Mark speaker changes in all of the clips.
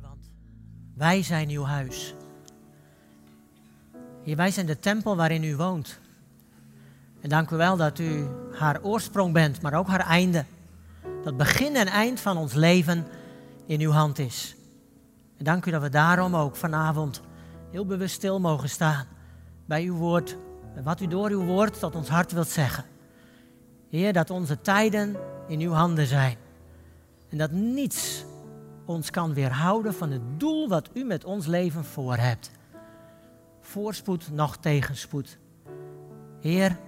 Speaker 1: Want wij zijn uw huis. Heer, wij zijn de tempel waarin u woont. En dank u wel dat u haar oorsprong bent, maar ook haar einde. Dat begin en eind van ons leven in uw hand is. En dank u dat we daarom ook vanavond heel bewust stil mogen staan bij uw woord. Wat u door uw woord tot ons hart wilt zeggen. Heer, dat onze tijden in uw handen zijn. En dat niets ons kan weerhouden van het doel wat u met ons leven voor hebt. Voorspoed, nog tegenspoed. Heer,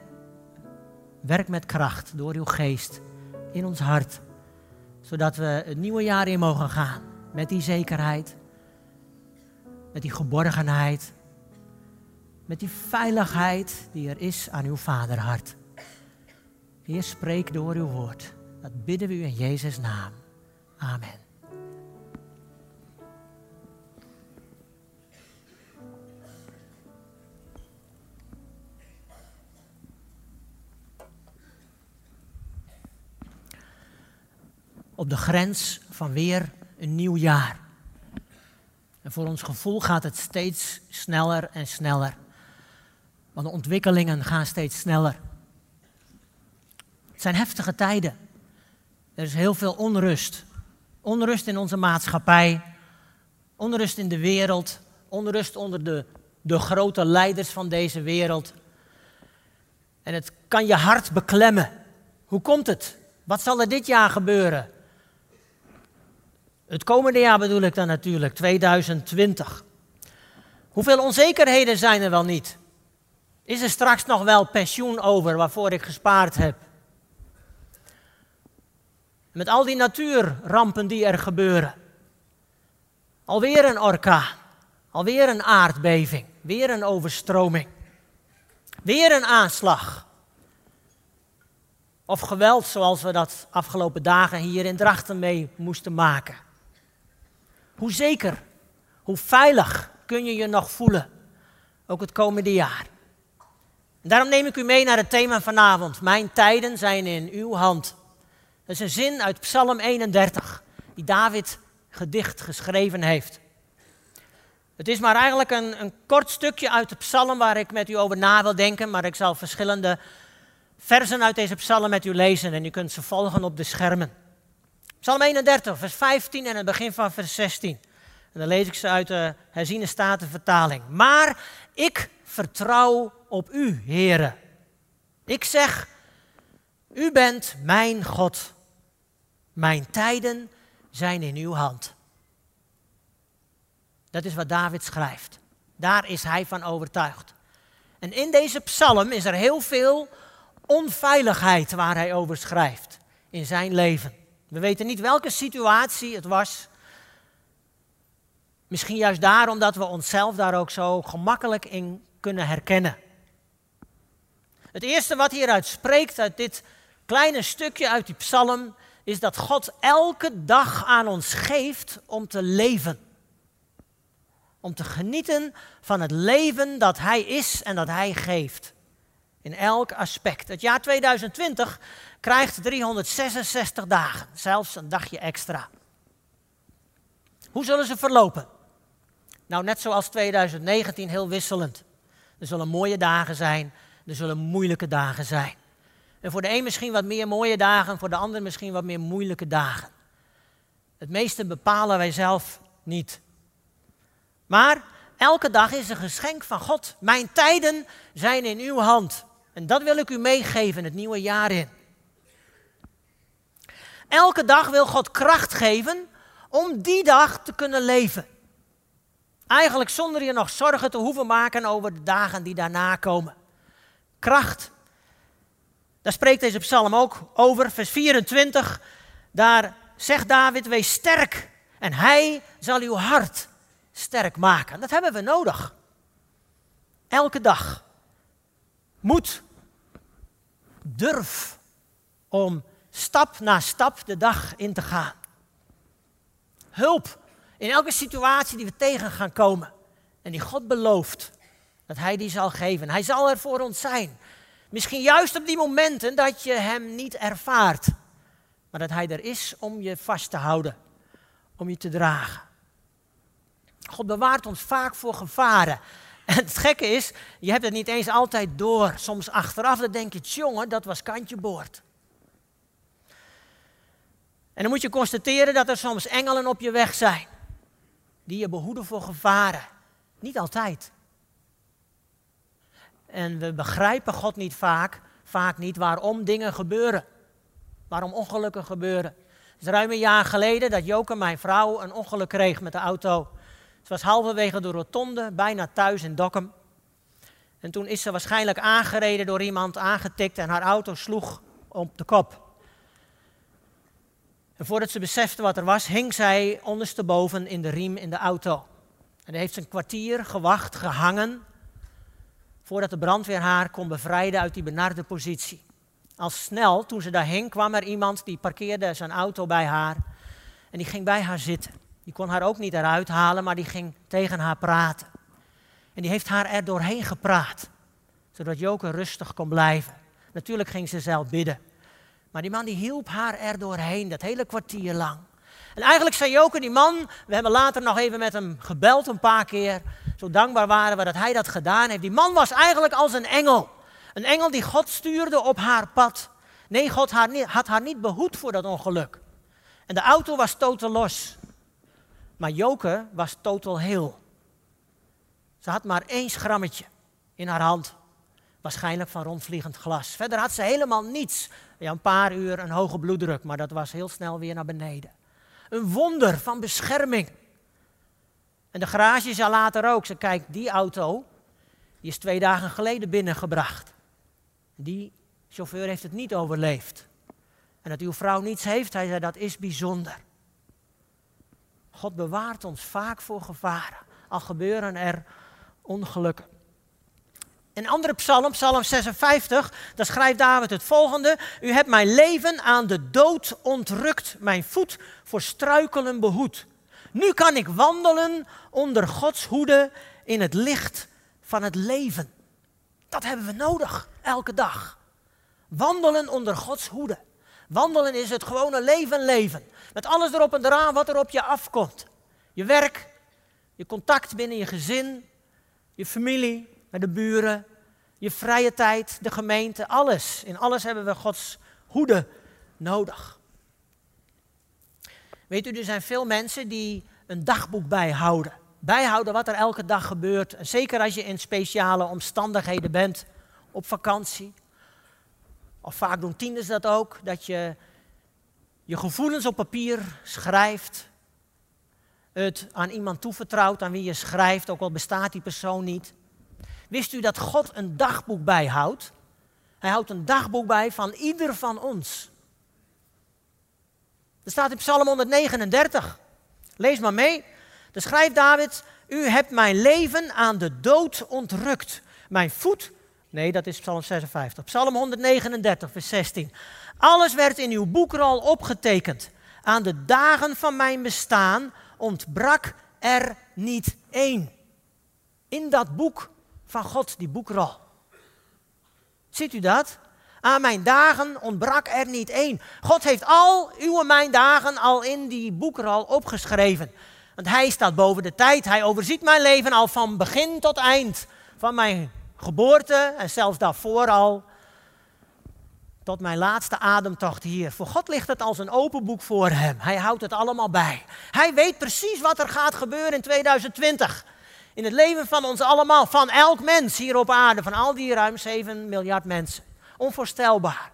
Speaker 1: werk met kracht door uw geest in ons hart, zodat we het nieuwe jaar in mogen gaan met die zekerheid, met die geborgenheid, met die veiligheid die er is aan uw vaderhart. Heer, spreek door uw woord. Dat bidden we u in Jezus' naam. Amen. Op de grens van weer een nieuw jaar. En voor ons gevoel gaat het steeds sneller en sneller. Want de ontwikkelingen gaan steeds sneller. Het zijn heftige tijden. Er is heel veel onrust. Onrust in onze maatschappij, onrust in de wereld, onrust onder de, de grote leiders van deze wereld. En het kan je hart beklemmen. Hoe komt het? Wat zal er dit jaar gebeuren? Het komende jaar bedoel ik dan natuurlijk, 2020. Hoeveel onzekerheden zijn er wel niet? Is er straks nog wel pensioen over waarvoor ik gespaard heb? Met al die natuurrampen die er gebeuren. Alweer een orkaan, alweer een aardbeving, weer een overstroming, weer een aanslag. Of geweld zoals we dat afgelopen dagen hier in Drachten mee moesten maken. Hoe zeker, hoe veilig kun je je nog voelen, ook het komende jaar. En daarom neem ik u mee naar het thema vanavond. Mijn tijden zijn in uw hand. Dat is een zin uit Psalm 31, die David gedicht geschreven heeft. Het is maar eigenlijk een, een kort stukje uit de psalm waar ik met u over na wil denken, maar ik zal verschillende versen uit deze psalm met u lezen en u kunt ze volgen op de schermen. Psalm 31, vers 15 en het begin van vers 16. En dan lees ik ze uit de herziene statenvertaling. Maar ik vertrouw op u, heren. Ik zeg, u bent mijn God. Mijn tijden zijn in uw hand. Dat is wat David schrijft. Daar is hij van overtuigd. En in deze psalm is er heel veel onveiligheid waar hij over schrijft in zijn leven. We weten niet welke situatie het was. Misschien juist daarom dat we onszelf daar ook zo gemakkelijk in kunnen herkennen. Het eerste wat hieruit spreekt, uit dit kleine stukje uit die psalm, is dat God elke dag aan ons geeft om te leven. Om te genieten van het leven dat Hij is en dat Hij geeft. In elk aspect. Het jaar 2020 krijgt 366 dagen, zelfs een dagje extra. Hoe zullen ze verlopen? Nou, net zoals 2019 heel wisselend. Er zullen mooie dagen zijn, er zullen moeilijke dagen zijn. En voor de een misschien wat meer mooie dagen, voor de ander misschien wat meer moeilijke dagen. Het meeste bepalen wij zelf niet. Maar elke dag is een geschenk van God. Mijn tijden zijn in uw hand. En dat wil ik u meegeven het nieuwe jaar in. Elke dag wil God kracht geven om die dag te kunnen leven. Eigenlijk zonder je nog zorgen te hoeven maken over de dagen die daarna komen. Kracht daar spreekt deze psalm ook over, vers 24. Daar zegt David, wees sterk en hij zal uw hart sterk maken. Dat hebben we nodig. Elke dag. Moed. Durf om stap na stap de dag in te gaan. Hulp in elke situatie die we tegen gaan komen. En die God belooft dat Hij die zal geven. Hij zal er voor ons zijn. Misschien juist op die momenten dat je Hem niet ervaart, maar dat Hij er is om je vast te houden, om je te dragen. God bewaart ons vaak voor gevaren. En het gekke is, je hebt het niet eens altijd door. Soms achteraf dan denk je, jongen, dat was kantje boord. En dan moet je constateren dat er soms engelen op je weg zijn. Die je behoeden voor gevaren. Niet altijd. En we begrijpen God niet vaak, vaak niet waarom dingen gebeuren. Waarom ongelukken gebeuren. Het is ruim een jaar geleden dat Joke, mijn vrouw, een ongeluk kreeg met de auto. Ze was halverwege de rotonde, bijna thuis in Dokkum. En toen is ze waarschijnlijk aangereden door iemand, aangetikt en haar auto sloeg op de kop. En voordat ze besefte wat er was, hing zij ondersteboven in de riem in de auto. En heeft ze een kwartier gewacht, gehangen, voordat de brandweer haar kon bevrijden uit die benarde positie. Al snel, toen ze daar hing, kwam er iemand die parkeerde zijn auto bij haar. En die ging bij haar zitten. Die kon haar ook niet eruit halen, maar die ging tegen haar praten. En die heeft haar er doorheen gepraat, zodat Joke rustig kon blijven. Natuurlijk ging ze zelf bidden. Maar die man die hielp haar er doorheen, dat hele kwartier lang. En eigenlijk zei Joke, die man, we hebben later nog even met hem gebeld een paar keer. Zo dankbaar waren we dat hij dat gedaan heeft. Die man was eigenlijk als een engel. Een engel die God stuurde op haar pad. Nee, God had haar niet behoed voor dat ongeluk. En de auto was totaal los. Maar Joke was totaal heel. Ze had maar één schrammetje in haar hand. Waarschijnlijk van rondvliegend glas. Verder had ze helemaal niets. Ja, een paar uur een hoge bloeddruk, maar dat was heel snel weer naar beneden. Een wonder van bescherming. En de garage zei later ook, ze kijkt, die auto, die is twee dagen geleden binnengebracht. Die chauffeur heeft het niet overleefd. En dat uw vrouw niets heeft, hij zei, dat is bijzonder. God bewaart ons vaak voor gevaren, al gebeuren er ongelukken. In andere psalm, psalm 56, daar schrijft David het volgende. U hebt mijn leven aan de dood ontrukt, mijn voet voor struikelen behoed. Nu kan ik wandelen onder Gods hoede in het licht van het leven. Dat hebben we nodig, elke dag. Wandelen onder Gods hoede. Wandelen is het gewone leven leven. Met alles erop en eraan wat er op je afkomt. Je werk, je contact binnen je gezin, je familie, met de buren, je vrije tijd, de gemeente, alles. In alles hebben we Gods hoede nodig. Weet u, er zijn veel mensen die een dagboek bijhouden. Bijhouden wat er elke dag gebeurt. zeker als je in speciale omstandigheden bent, op vakantie. Of vaak doen tieners dat ook, dat je je gevoelens op papier schrijft. Het aan iemand toevertrouwt aan wie je schrijft, ook al bestaat die persoon niet. Wist u dat God een dagboek bijhoudt? Hij houdt een dagboek bij van ieder van ons. Dat staat in Psalm 139. Lees maar mee. Dan schrijft David: U hebt mijn leven aan de dood ontrukt. Mijn voet. Nee, dat is Psalm 56. Psalm 139, vers 16. Alles werd in uw boekrol opgetekend. Aan de dagen van mijn bestaan ontbrak er niet één. In dat boek van God, die boekrol. Ziet u dat? Aan mijn dagen ontbrak er niet één. God heeft al uw mijn dagen al in die boekrol opgeschreven. Want hij staat boven de tijd. Hij overziet mijn leven al van begin tot eind. Van mijn geboorte en zelfs daarvoor al. Tot mijn laatste ademtocht hier. Voor God ligt het als een open boek voor hem. Hij houdt het allemaal bij. Hij weet precies wat er gaat gebeuren in 2020 in het leven van ons allemaal, van elk mens hier op aarde, van al die ruim 7 miljard mensen. Onvoorstelbaar.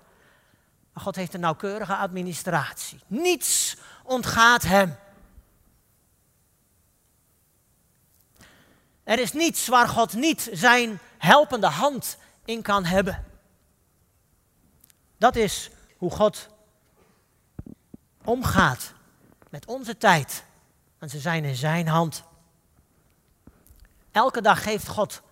Speaker 1: Maar God heeft een nauwkeurige administratie. Niets ontgaat hem. Er is niets waar God niet zijn helpende hand in kan hebben. Dat is hoe God omgaat met onze tijd. En ze zijn in zijn hand. Elke dag geeft God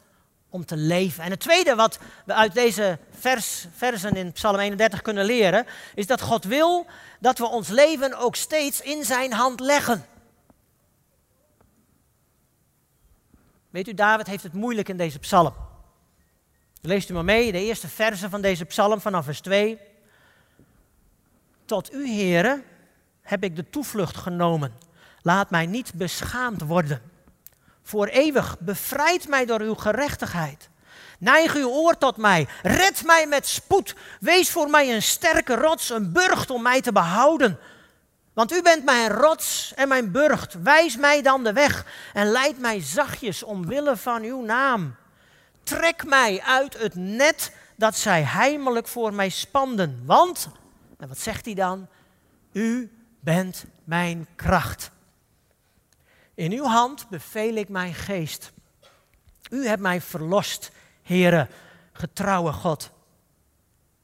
Speaker 1: om te leven. En het tweede wat we uit deze vers, versen in Psalm 31 kunnen leren, is dat God wil dat we ons leven ook steeds in zijn hand leggen. Weet u, David heeft het moeilijk in deze psalm. Leest u maar mee, de eerste versen van deze psalm vanaf vers 2. Tot u, heren, heb ik de toevlucht genomen. Laat mij niet beschaamd worden. voor eeuwig. Bevrijd mij door uw gerechtigheid. Neig uw oor tot mij. Red mij met spoed. Wees voor mij een sterke rots, een burcht om mij te behouden. Want u bent mijn rots en mijn burcht. Wijs mij dan de weg en leid mij zachtjes omwille van uw naam. Trek mij uit het net dat zij heimelijk voor mij spanden. Want, en wat zegt hij dan? U bent mijn kracht. In uw hand beveel ik mijn geest. U hebt mij verlost, Heere, getrouwe God.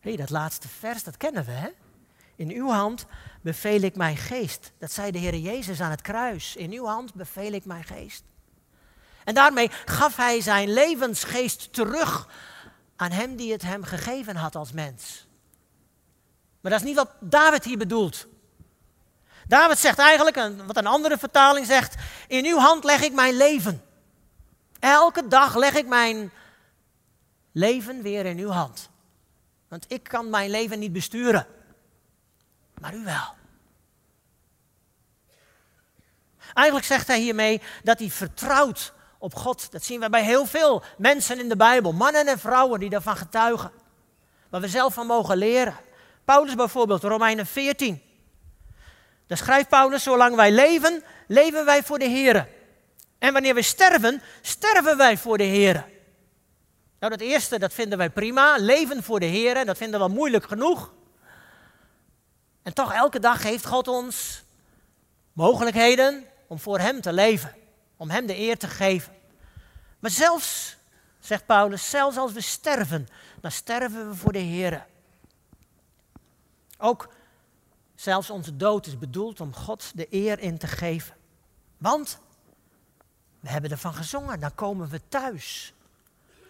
Speaker 1: Hé, hey, dat laatste vers, dat kennen we, hè? In uw hand beveel ik mijn geest. Dat zei de Heer Jezus aan het kruis. In uw hand beveel ik mijn geest. En daarmee gaf hij zijn levensgeest terug aan hem die het hem gegeven had als mens. Maar dat is niet wat David hier bedoelt. David zegt eigenlijk, wat een andere vertaling zegt, in uw hand leg ik mijn leven. Elke dag leg ik mijn leven weer in uw hand. Want ik kan mijn leven niet besturen, maar u wel. Eigenlijk zegt hij hiermee dat hij vertrouwt op God. Dat zien we bij heel veel mensen in de Bijbel, mannen en vrouwen die daarvan getuigen. Waar we zelf van mogen leren. Paulus bijvoorbeeld, Romeinen 14. Daar schrijft Paulus, zolang wij leven, leven wij voor de Heer. En wanneer we sterven, sterven wij voor de Heer. Nou, dat eerste, dat vinden wij prima. Leven voor de Heer, dat vinden we moeilijk genoeg. En toch, elke dag geeft God ons mogelijkheden om voor Hem te leven. Om Hem de eer te geven. Maar zelfs, zegt Paulus, zelfs als we sterven, dan sterven we voor de Heer. Ook Zelfs onze dood is bedoeld om God de eer in te geven. Want we hebben ervan gezongen, dan komen we thuis.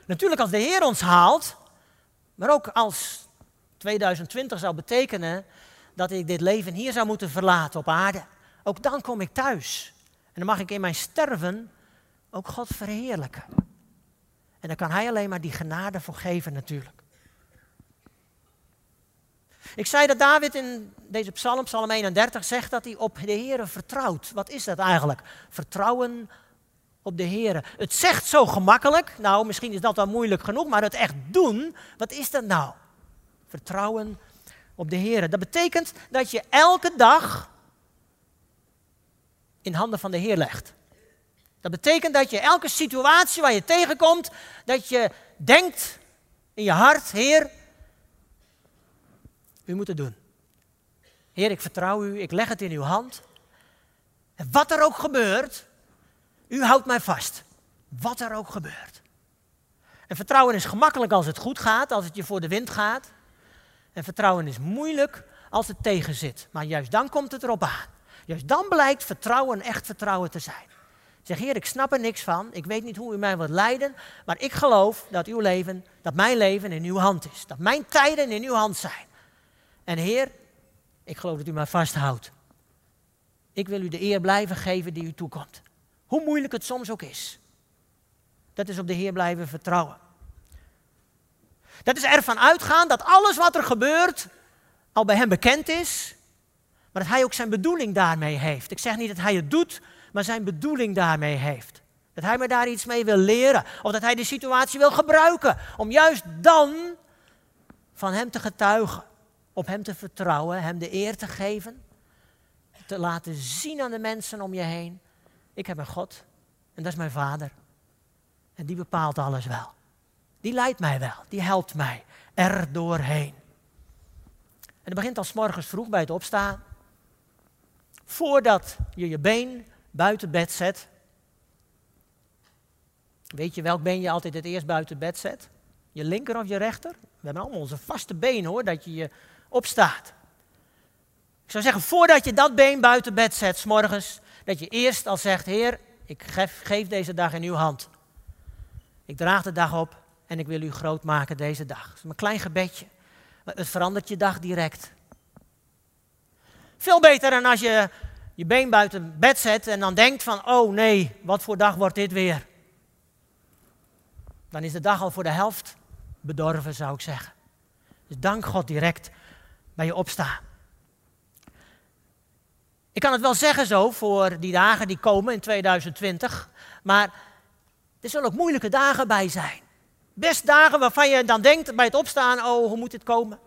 Speaker 1: Natuurlijk als de Heer ons haalt, maar ook als 2020 zou betekenen dat ik dit leven hier zou moeten verlaten op aarde. Ook dan kom ik thuis. En dan mag ik in mijn sterven ook God verheerlijken. En dan kan Hij alleen maar die genade voor geven natuurlijk. Ik zei dat David in deze psalm, psalm 31, zegt dat hij op de Heer vertrouwt. Wat is dat eigenlijk? Vertrouwen op de Heer. Het zegt zo gemakkelijk, nou misschien is dat wel moeilijk genoeg, maar het echt doen, wat is dat nou? Vertrouwen op de Heer. Dat betekent dat je elke dag in handen van de Heer legt. Dat betekent dat je elke situatie waar je tegenkomt, dat je denkt in je hart, Heer, u moet het doen. Heer, ik vertrouw u, ik leg het in uw hand. En wat er ook gebeurt, u houdt mij vast. Wat er ook gebeurt. En vertrouwen is gemakkelijk als het goed gaat, als het je voor de wind gaat. En vertrouwen is moeilijk als het tegen zit. Maar juist dan komt het erop aan. Juist dan blijkt vertrouwen echt vertrouwen te zijn. Zeg, Heer, ik snap er niks van. Ik weet niet hoe u mij wilt leiden. Maar ik geloof dat uw leven, dat mijn leven in uw hand is. Dat mijn tijden in uw hand zijn. En Heer, ik geloof dat u mij vasthoudt. Ik wil u de eer blijven geven die u toekomt. Hoe moeilijk het soms ook is. Dat is op de Heer blijven vertrouwen. Dat is ervan uitgaan dat alles wat er gebeurt al bij Hem bekend is, maar dat Hij ook zijn bedoeling daarmee heeft. Ik zeg niet dat Hij het doet, maar zijn bedoeling daarmee heeft. Dat Hij me daar iets mee wil leren, of dat Hij de situatie wil gebruiken om juist dan van Hem te getuigen op Hem te vertrouwen, Hem de eer te geven, te laten zien aan de mensen om je heen. Ik heb een God en dat is mijn Vader. En die bepaalt alles wel. Die leidt mij wel, die helpt mij er doorheen. En het begint al s morgens vroeg bij het opstaan. Voordat je je been buiten bed zet. Weet je welk been je altijd het eerst buiten bed zet? Je linker of je rechter? We hebben allemaal onze vaste been hoor, dat je je opstaat. Ik zou zeggen, voordat je dat been buiten bed zet, s morgens, dat je eerst al zegt, Heer, ik geef, geef deze dag in uw hand. Ik draag de dag op en ik wil u groot maken deze dag. Dat is een klein gebedje, maar het verandert je dag direct. Veel beter dan als je je been buiten bed zet en dan denkt van, oh nee, wat voor dag wordt dit weer? Dan is de dag al voor de helft bedorven, zou ik zeggen. Dus dank God direct bij je opstaan. Ik kan het wel zeggen zo voor die dagen die komen in 2020, maar er zullen ook moeilijke dagen bij zijn. Best dagen waarvan je dan denkt bij het opstaan, oh, hoe moet het komen?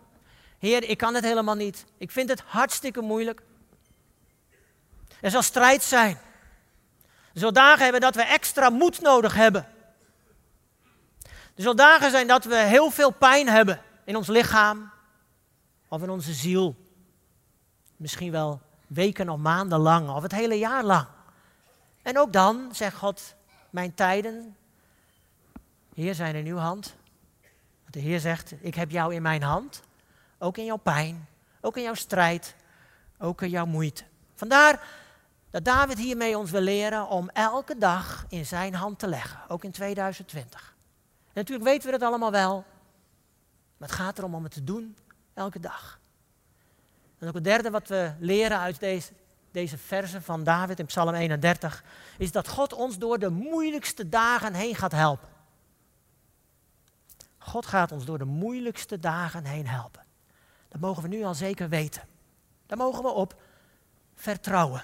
Speaker 1: Heer, ik kan het helemaal niet. Ik vind het hartstikke moeilijk. Er zal strijd zijn. Er zullen dagen hebben dat we extra moed nodig hebben. Er zullen dagen zijn dat we heel veel pijn hebben in ons lichaam of in onze ziel. Misschien wel weken of maanden lang of het hele jaar lang. En ook dan zegt God, mijn tijden, Heer, zijn in uw hand. De Heer zegt, ik heb jou in mijn hand, ook in jouw pijn, ook in jouw strijd, ook in jouw moeite. Vandaar dat David hiermee ons wil leren om elke dag in zijn hand te leggen, ook in 2020. En natuurlijk weten we het allemaal wel, maar het gaat erom om het te doen elke dag. En ook het derde wat we leren uit deze, deze versen van David in Psalm 31, is dat God ons door de moeilijkste dagen heen gaat helpen. God gaat ons door de moeilijkste dagen heen helpen. Dat mogen we nu al zeker weten. Daar mogen we op vertrouwen.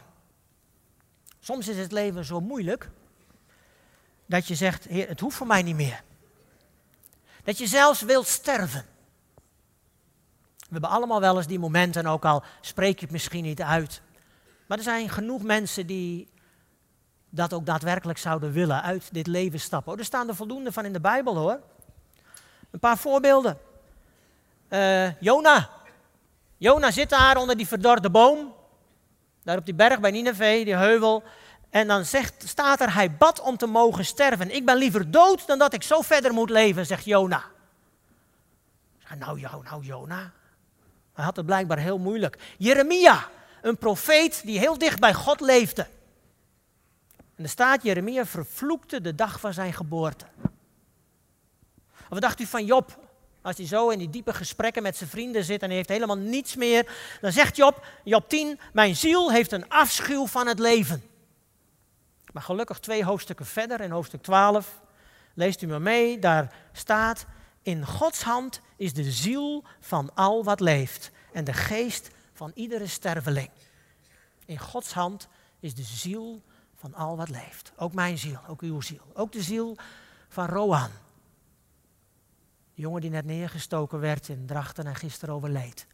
Speaker 1: Soms is het leven zo moeilijk dat je zegt, Heer, het hoeft voor mij niet meer. Dat je zelfs wilt sterven. We hebben allemaal wel eens die momenten, ook al spreek je het misschien niet uit. Maar er zijn genoeg mensen die dat ook daadwerkelijk zouden willen, uit dit leven stappen. Oh, er staan er voldoende van in de Bijbel hoor. Een paar voorbeelden. Uh, Jona. Jona zit daar onder die verdorde boom. Daar op die berg bij Nineveh, die heuvel. En dan zegt, staat er, hij bad om te mogen sterven. Ik ben liever dood dan dat ik zo verder moet leven, zegt Jona. Nou, nou, Jona. Hij had het blijkbaar heel moeilijk. Jeremia, een profeet die heel dicht bij God leefde. En er staat, Jeremia vervloekte de dag van zijn geboorte. Of wat dacht u van Job? Als hij zo in die diepe gesprekken met zijn vrienden zit en hij heeft helemaal niets meer, dan zegt Job, Job 10, mijn ziel heeft een afschuw van het leven. Maar gelukkig twee hoofdstukken verder, in hoofdstuk 12, leest u me mee, daar staat, in Gods hand is de ziel van al wat leeft en de geest van iedere sterveling. In Gods hand is de ziel van al wat leeft. Ook mijn ziel, ook uw ziel. Ook de ziel van Roan. Jongen die net neergestoken werd in Drachten en gisteren overleed.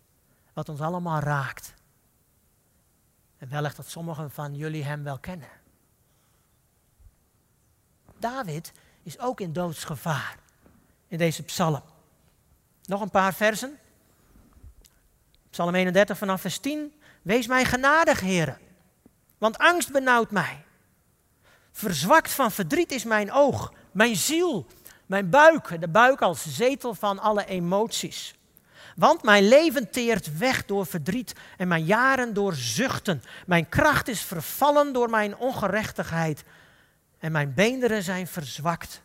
Speaker 1: Wat ons allemaal raakt. En wellicht dat sommigen van jullie hem wel kennen. David is ook in doodsgevaar in deze psalm. Nog een paar versen. Psalm 31 vanaf vers 10. Wees mij genadig, heren, want angst benauwt mij. Verzwakt van verdriet is mijn oog, mijn ziel, mijn buik, de buik als zetel van alle emoties. Want mijn leven teert weg door verdriet en mijn jaren door zuchten. Mijn kracht is vervallen door mijn ongerechtigheid en mijn beenderen zijn verzwakt.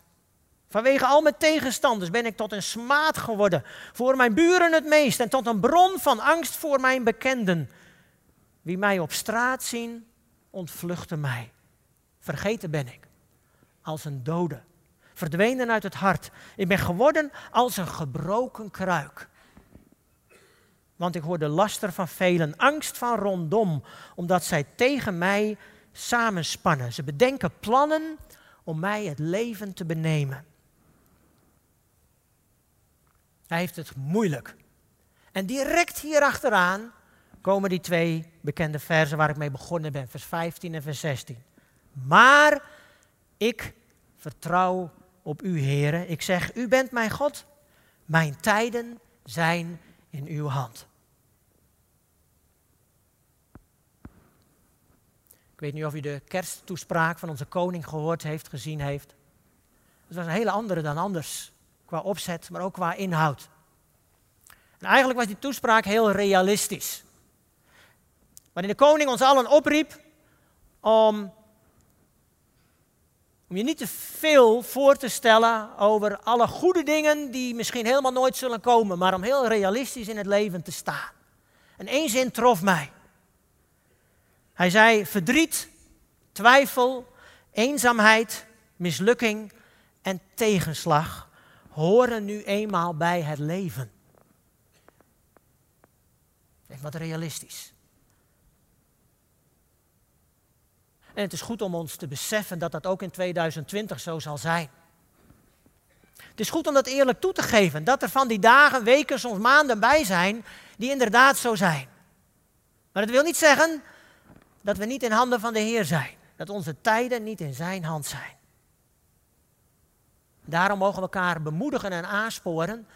Speaker 1: Vanwege al mijn tegenstanders ben ik tot een smaad geworden, voor mijn buren het meest en tot een bron van angst voor mijn bekenden. Wie mij op straat zien, ontvluchten mij. Vergeten ben ik, als een dode, verdwenen uit het hart. Ik ben geworden als een gebroken kruik. Want ik hoor de laster van velen, angst van rondom, omdat zij tegen mij samenspannen. Ze bedenken plannen om mij het leven te benemen. Hij heeft het moeilijk. En direct hierachteraan komen die twee bekende versen waar ik mee begonnen ben, vers 15 en vers 16. Maar ik vertrouw op u, heren. Ik zeg, u bent mijn God. Mijn tijden zijn in uw hand. Ik weet niet of u de kersttoespraak van onze koning gehoord heeft, gezien heeft. Het was een hele andere dan anders. Qua opzet, maar ook qua inhoud. En eigenlijk was die toespraak heel realistisch. Waarin de koning ons allen opriep om, om je niet te veel voor te stellen over alle goede dingen die misschien helemaal nooit zullen komen, maar om heel realistisch in het leven te staan. En één zin trof mij. Hij zei: verdriet, twijfel, eenzaamheid, mislukking en tegenslag horen nu eenmaal bij het leven. Denk wat realistisch. En het is goed om ons te beseffen dat dat ook in 2020 zo zal zijn. Het is goed om dat eerlijk toe te geven, dat er van die dagen, weken, soms maanden bij zijn die inderdaad zo zijn. Maar dat wil niet zeggen dat we niet in handen van de Heer zijn, dat onze tijden niet in Zijn hand zijn. Daarom mogen we elkaar bemoedigen en aansporen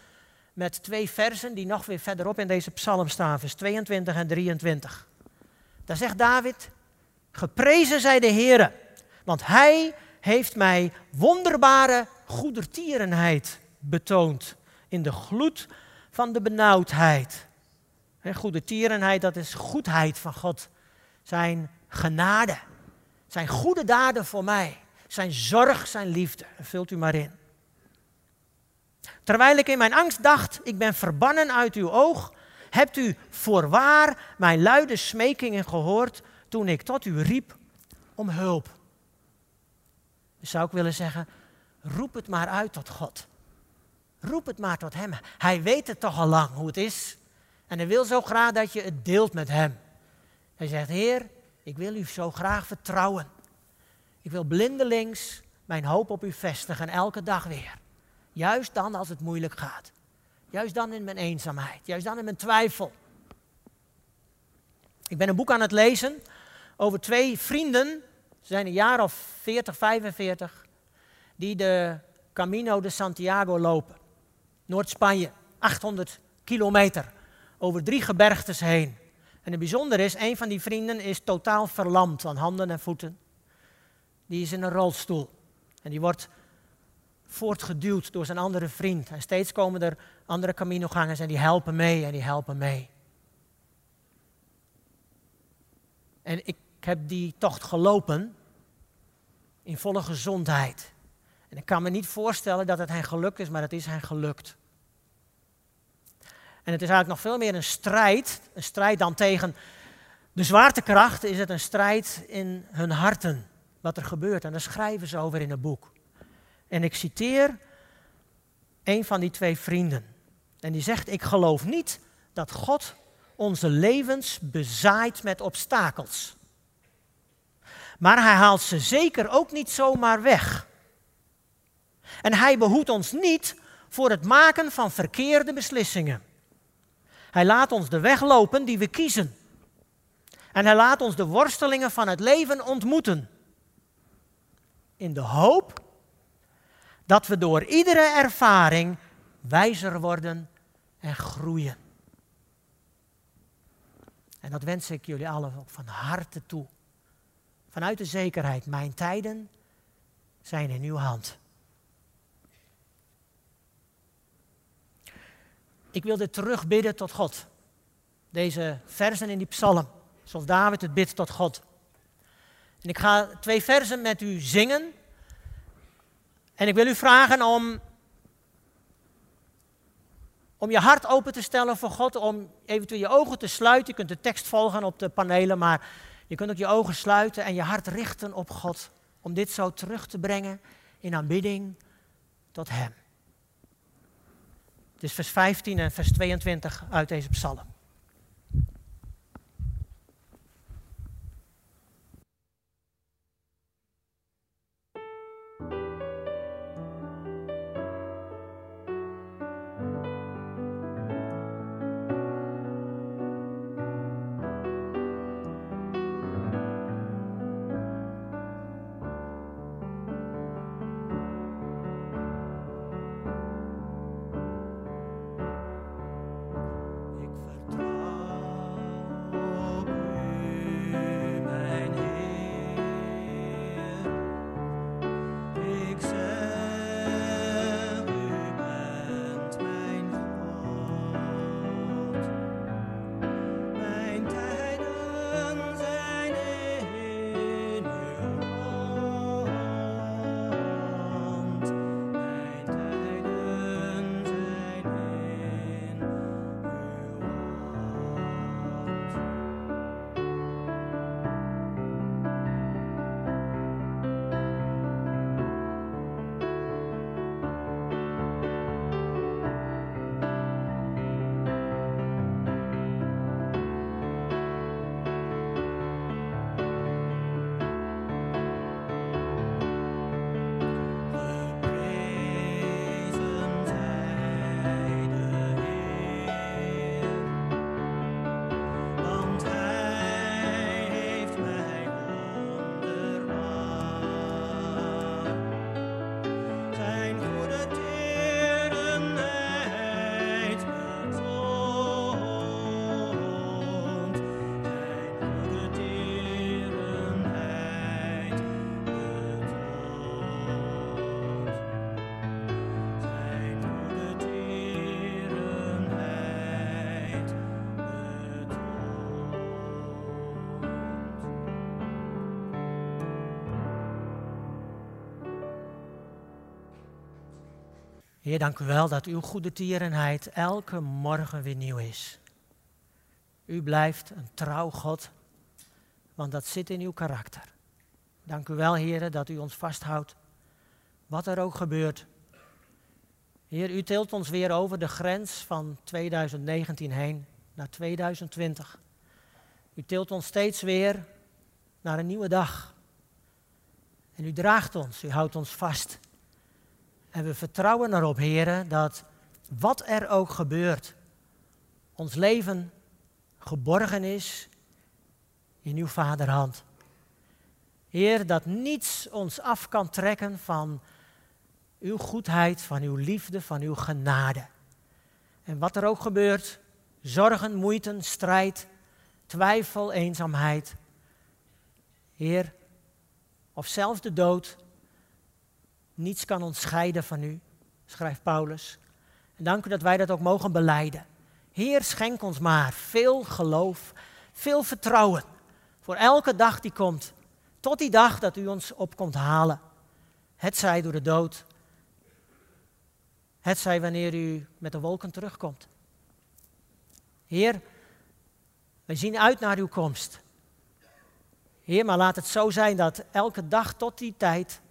Speaker 1: met twee versen die nog weer verderop in deze psalm staan, vers 22 en 23. Daar zegt David, geprezen zij de Heer, want Hij heeft mij wonderbare goedertierenheid betoond in de gloed van de benauwdheid. Goedertierenheid, dat is goedheid van God. Zijn genade, zijn goede daden voor mij, zijn zorg, zijn liefde. Vult u maar in. Terwijl ik in mijn angst dacht, ik ben verbannen uit uw oog, hebt u voorwaar mijn luide smekingen gehoord toen ik tot u riep om hulp. Dus zou ik willen zeggen, roep het maar uit tot God. Roep het maar tot Hem. Hij weet het toch al lang hoe het is. En hij wil zo graag dat je het deelt met Hem. Hij zegt, Heer, ik wil u zo graag vertrouwen. Ik wil blindelings mijn hoop op u vestigen, elke dag weer. Juist dan als het moeilijk gaat. Juist dan in mijn eenzaamheid. Juist dan in mijn twijfel. Ik ben een boek aan het lezen over twee vrienden. Ze zijn een jaar of 40, 45. Die de Camino de Santiago lopen. Noord-Spanje. 800 kilometer. Over drie gebergtes heen. En het bijzondere is, een van die vrienden is totaal verlamd aan handen en voeten. Die is in een rolstoel. En die wordt voortgeduwd door zijn andere vriend. En steeds komen er andere caminogangers en die helpen mee en die helpen mee. En ik heb die tocht gelopen in volle gezondheid. En ik kan me niet voorstellen dat het hen gelukt is, maar het is hen gelukt. En het is eigenlijk nog veel meer een strijd, een strijd dan tegen de zwaartekracht, is het een strijd in hun harten, wat er gebeurt. En daar schrijven ze over in het boek. En ik citeer een van die twee vrienden. En die zegt, ik geloof niet dat God onze levens bezaait met obstakels. Maar hij haalt ze zeker ook niet zomaar weg. En hij behoedt ons niet voor het maken van verkeerde beslissingen. Hij laat ons de weg lopen die we kiezen. En hij laat ons de worstelingen van het leven ontmoeten. In de hoop dat we door iedere ervaring wijzer worden en groeien. En dat wens ik jullie allen van harte toe. Vanuit de zekerheid, mijn tijden zijn in uw hand. Ik wil dit terugbidden tot God. Deze versen in die psalm, zoals David het bidt tot God. En ik ga twee versen met u zingen. En ik wil u vragen om, om je hart open te stellen voor God, om eventueel je ogen te sluiten. Je kunt de tekst volgen op de panelen, maar je kunt ook je ogen sluiten en je hart richten op God. Om dit zo terug te brengen in aanbidding tot Hem. Het is vers 15 en vers 22 uit deze psalm. Heer, dank u wel dat uw goede tierenheid elke morgen weer nieuw is. U blijft een trouw God, want dat zit in uw karakter. Dank u wel, Heer, dat u ons vasthoudt, wat er ook gebeurt. Heer, u tilt ons weer over de grens van 2019 heen naar 2020. U tilt ons steeds weer naar een nieuwe dag. En u draagt ons, u houdt ons vast. En we vertrouwen erop, heren, dat wat er ook gebeurt, ons leven geborgen is in uw vaderhand. Heer, dat niets ons af kan trekken van uw goedheid, van uw liefde, van uw genade. En wat er ook gebeurt, zorgen, moeite, strijd, twijfel, eenzaamheid. Heer, of zelfs de dood, niets kan ons scheiden van u, schrijft Paulus. En dank u dat wij dat ook mogen beleiden. Heer, schenk ons maar veel geloof, veel vertrouwen voor elke dag die komt. Tot die dag dat u ons op komt halen. Het zij door de dood. Het zij wanneer u met de wolken terugkomt. Heer, wij zien uit naar uw komst. Heer, maar laat het zo zijn dat elke dag tot die tijd,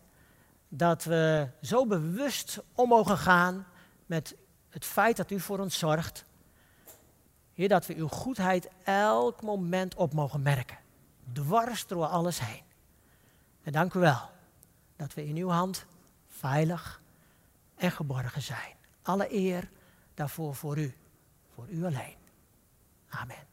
Speaker 1: dat we zo bewust om mogen gaan met het feit dat u voor ons zorgt. Heer, dat we uw goedheid elk moment op mogen merken. Dwars door alles heen. En dank u wel dat we in uw hand veilig en geborgen zijn. Alle eer daarvoor voor u, voor u alleen. Amen.